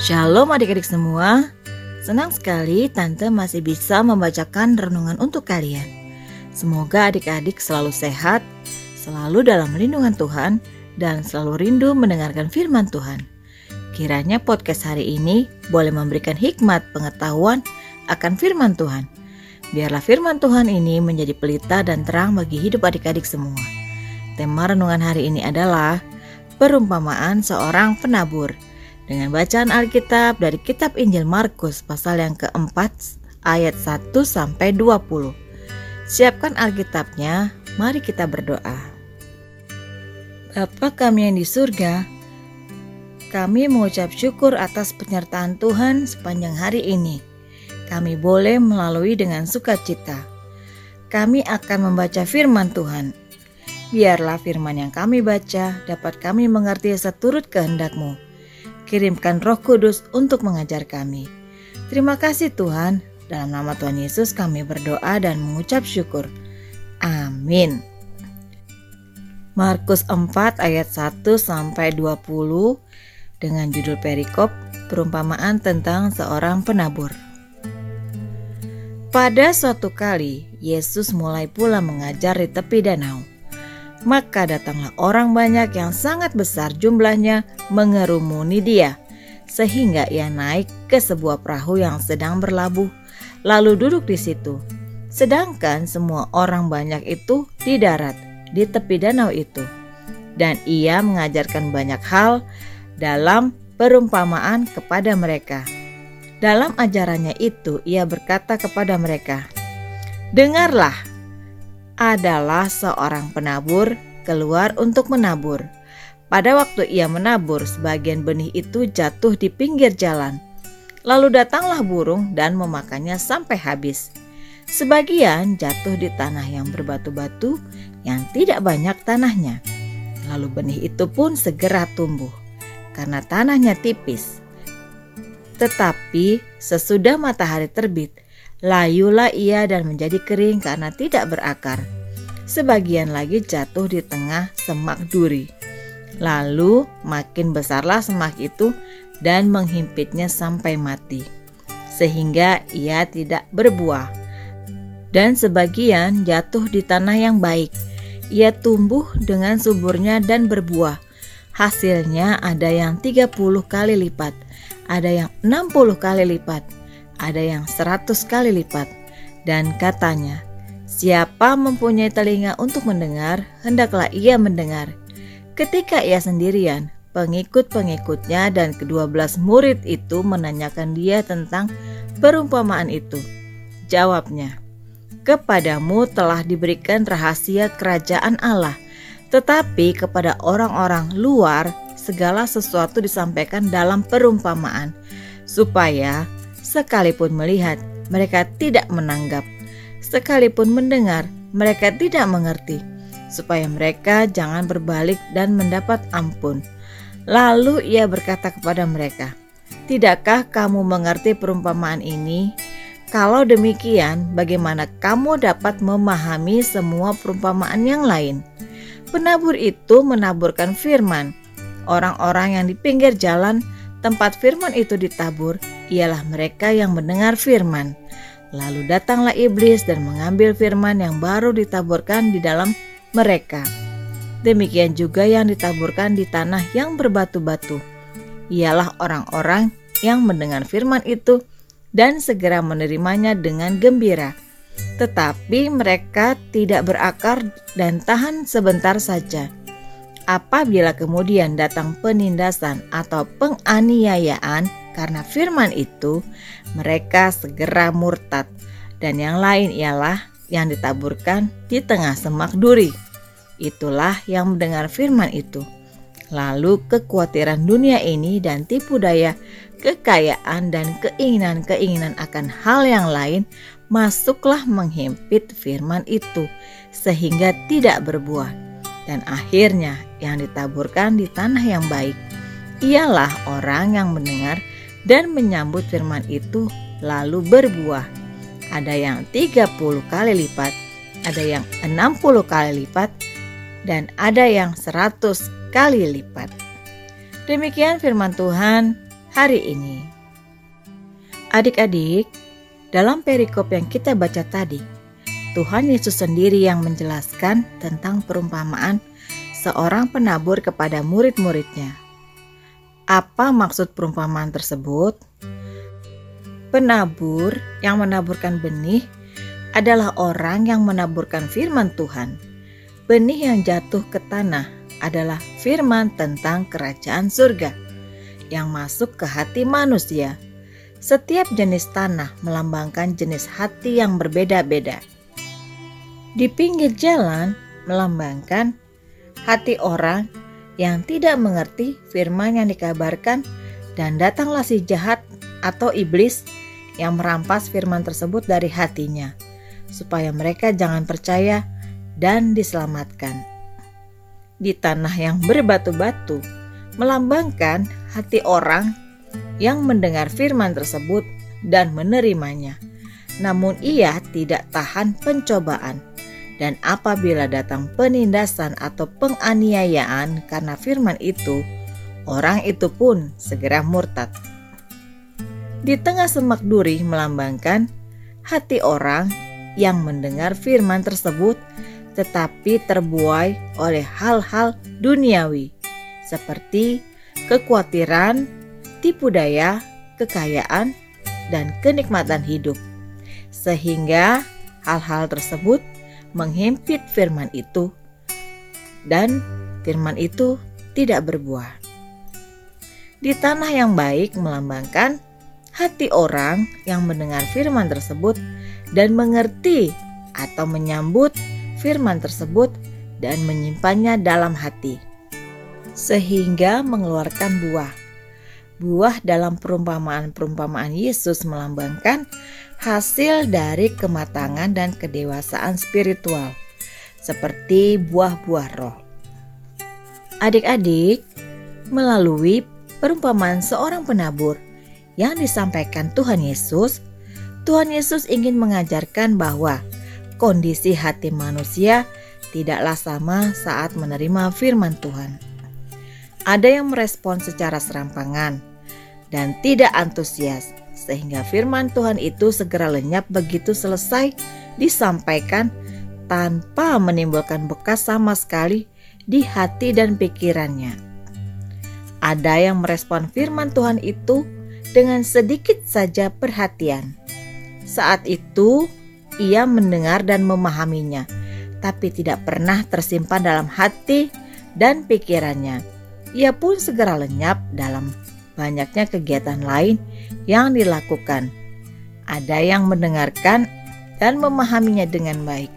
Shalom adik-adik semua. Senang sekali Tante masih bisa membacakan renungan untuk kalian. Semoga adik-adik selalu sehat, selalu dalam lindungan Tuhan, dan selalu rindu mendengarkan firman Tuhan. Kiranya podcast hari ini boleh memberikan hikmat pengetahuan akan firman Tuhan. Biarlah firman Tuhan ini menjadi pelita dan terang bagi hidup adik-adik semua. Tema renungan hari ini adalah perumpamaan seorang penabur dengan bacaan Alkitab dari kitab Injil Markus pasal yang keempat ayat 1 sampai 20. Siapkan Alkitabnya, mari kita berdoa. Bapa kami yang di surga, kami mengucap syukur atas penyertaan Tuhan sepanjang hari ini. Kami boleh melalui dengan sukacita. Kami akan membaca firman Tuhan. Biarlah firman yang kami baca dapat kami mengerti seturut kehendak-Mu Kirimkan Roh Kudus untuk mengajar kami. Terima kasih Tuhan. Dalam nama Tuhan Yesus kami berdoa dan mengucap syukur. Amin. Markus 4 ayat 1 sampai 20 dengan judul perikop perumpamaan tentang seorang penabur. Pada suatu kali, Yesus mulai pula mengajar di tepi danau. Maka datanglah orang banyak yang sangat besar jumlahnya mengerumuni dia, sehingga ia naik ke sebuah perahu yang sedang berlabuh, lalu duduk di situ. Sedangkan semua orang banyak itu di darat, di tepi danau itu. Dan ia mengajarkan banyak hal dalam perumpamaan kepada mereka. Dalam ajarannya itu, ia berkata kepada mereka, "Dengarlah, adalah seorang penabur keluar untuk menabur. Pada waktu ia menabur, sebagian benih itu jatuh di pinggir jalan. Lalu datanglah burung dan memakannya sampai habis. Sebagian jatuh di tanah yang berbatu-batu yang tidak banyak tanahnya. Lalu benih itu pun segera tumbuh karena tanahnya tipis. Tetapi sesudah matahari terbit, Layulah ia dan menjadi kering karena tidak berakar. Sebagian lagi jatuh di tengah semak duri. Lalu makin besarlah semak itu dan menghimpitnya sampai mati. Sehingga ia tidak berbuah. Dan sebagian jatuh di tanah yang baik. Ia tumbuh dengan suburnya dan berbuah. Hasilnya ada yang 30 kali lipat, ada yang 60 kali lipat ada yang seratus kali lipat. Dan katanya, siapa mempunyai telinga untuk mendengar, hendaklah ia mendengar. Ketika ia sendirian, pengikut-pengikutnya dan kedua belas murid itu menanyakan dia tentang perumpamaan itu. Jawabnya, kepadamu telah diberikan rahasia kerajaan Allah, tetapi kepada orang-orang luar segala sesuatu disampaikan dalam perumpamaan, supaya Sekalipun melihat, mereka tidak menanggap. Sekalipun mendengar, mereka tidak mengerti, supaya mereka jangan berbalik dan mendapat ampun. Lalu ia berkata kepada mereka, "Tidakkah kamu mengerti perumpamaan ini? Kalau demikian, bagaimana kamu dapat memahami semua perumpamaan yang lain?" Penabur itu menaburkan firman. Orang-orang yang di pinggir jalan tempat firman itu ditabur ialah mereka yang mendengar firman. Lalu datanglah iblis dan mengambil firman yang baru ditaburkan di dalam mereka. Demikian juga yang ditaburkan di tanah yang berbatu-batu. Ialah orang-orang yang mendengar firman itu dan segera menerimanya dengan gembira. Tetapi mereka tidak berakar dan tahan sebentar saja. Apabila kemudian datang penindasan atau penganiayaan, karena firman itu, mereka segera murtad. Dan yang lain ialah yang ditaburkan di tengah semak duri. Itulah yang mendengar firman itu. Lalu kekhawatiran dunia ini dan tipu daya, kekayaan dan keinginan-keinginan akan hal yang lain masuklah menghimpit firman itu sehingga tidak berbuah. Dan akhirnya yang ditaburkan di tanah yang baik ialah orang yang mendengar dan menyambut firman itu lalu berbuah. Ada yang 30 kali lipat, ada yang 60 kali lipat, dan ada yang 100 kali lipat. Demikian firman Tuhan, hari ini. Adik-adik, dalam perikop yang kita baca tadi, Tuhan Yesus sendiri yang menjelaskan tentang perumpamaan seorang penabur kepada murid-muridnya. Apa maksud perumpamaan tersebut? Penabur yang menaburkan benih adalah orang yang menaburkan firman Tuhan. Benih yang jatuh ke tanah adalah firman tentang kerajaan surga yang masuk ke hati manusia. Setiap jenis tanah melambangkan jenis hati yang berbeda-beda. Di pinggir jalan melambangkan hati orang yang tidak mengerti firman yang dikabarkan dan datanglah si jahat atau iblis yang merampas firman tersebut dari hatinya, supaya mereka jangan percaya dan diselamatkan. Di tanah yang berbatu-batu, melambangkan hati orang yang mendengar firman tersebut dan menerimanya, namun ia tidak tahan pencobaan. Dan apabila datang penindasan atau penganiayaan karena firman itu, orang itu pun segera murtad. Di tengah semak duri melambangkan hati orang yang mendengar firman tersebut tetapi terbuai oleh hal-hal duniawi seperti kekhawatiran, tipu daya, kekayaan, dan kenikmatan hidup. Sehingga hal-hal tersebut menghimpit firman itu dan firman itu tidak berbuah. Di tanah yang baik melambangkan hati orang yang mendengar firman tersebut dan mengerti atau menyambut firman tersebut dan menyimpannya dalam hati, sehingga mengeluarkan buah. Buah dalam perumpamaan-perumpamaan Yesus melambangkan hasil dari kematangan dan kedewasaan spiritual, seperti buah-buah roh. Adik-adik, melalui perumpamaan seorang penabur, yang disampaikan Tuhan Yesus, Tuhan Yesus ingin mengajarkan bahwa kondisi hati manusia tidaklah sama saat menerima firman Tuhan. Ada yang merespon secara serampangan dan tidak antusias, sehingga firman Tuhan itu segera lenyap begitu selesai disampaikan tanpa menimbulkan bekas sama sekali di hati dan pikirannya. Ada yang merespon firman Tuhan itu dengan sedikit saja perhatian. Saat itu, ia mendengar dan memahaminya, tapi tidak pernah tersimpan dalam hati dan pikirannya. Ia pun segera lenyap dalam banyaknya kegiatan lain yang dilakukan. Ada yang mendengarkan dan memahaminya dengan baik.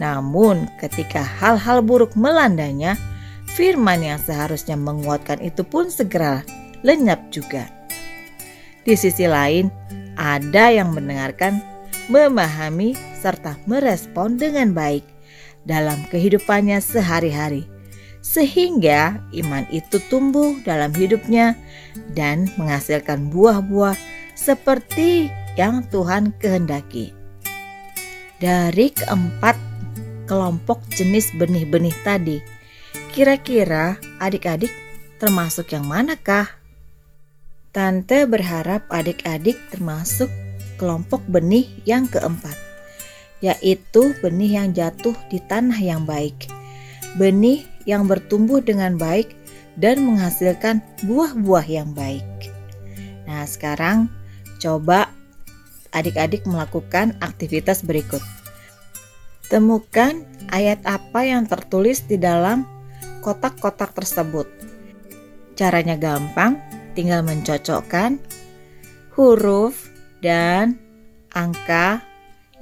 Namun, ketika hal-hal buruk melandanya, firman yang seharusnya menguatkan itu pun segera lenyap juga. Di sisi lain, ada yang mendengarkan, memahami, serta merespon dengan baik dalam kehidupannya sehari-hari, sehingga iman itu tumbuh dalam hidupnya dan menghasilkan buah-buah seperti yang Tuhan kehendaki. Dari keempat kelompok jenis benih-benih tadi, kira-kira adik-adik termasuk yang manakah? Tante berharap adik-adik termasuk kelompok benih yang keempat, yaitu benih yang jatuh di tanah yang baik, benih yang bertumbuh dengan baik dan menghasilkan buah-buah yang baik. Nah, sekarang coba adik-adik melakukan aktivitas berikut. Temukan ayat apa yang tertulis di dalam kotak-kotak tersebut. Caranya gampang, tinggal mencocokkan huruf dan angka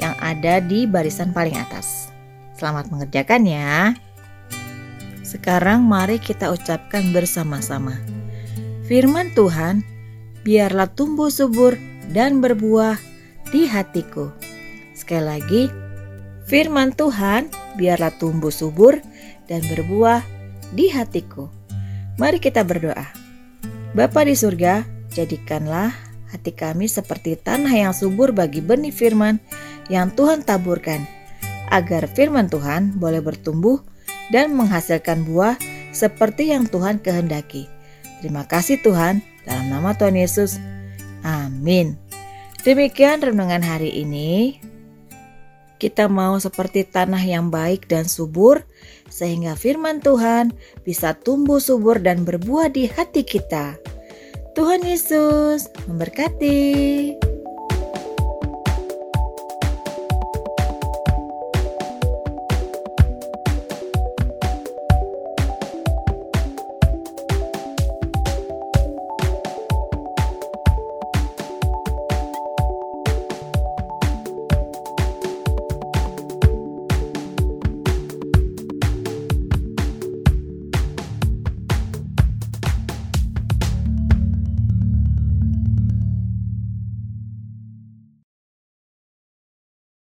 yang ada di barisan paling atas. Selamat mengerjakan ya. Sekarang mari kita ucapkan bersama-sama. Firman Tuhan, biarlah tumbuh subur dan berbuah di hatiku. Sekali lagi, firman Tuhan, biarlah tumbuh subur dan berbuah di hatiku. Mari kita berdoa. Bapa di surga, jadikanlah hati kami seperti tanah yang subur bagi benih firman yang Tuhan taburkan, agar firman Tuhan boleh bertumbuh dan menghasilkan buah seperti yang Tuhan kehendaki. Terima kasih Tuhan, Dalam nama Tuhan Yesus, amin. Demikian renungan hari ini. Kita mau seperti tanah yang baik dan subur, sehingga firman Tuhan bisa tumbuh subur dan berbuah di hati kita. Tuhan Yesus memberkati.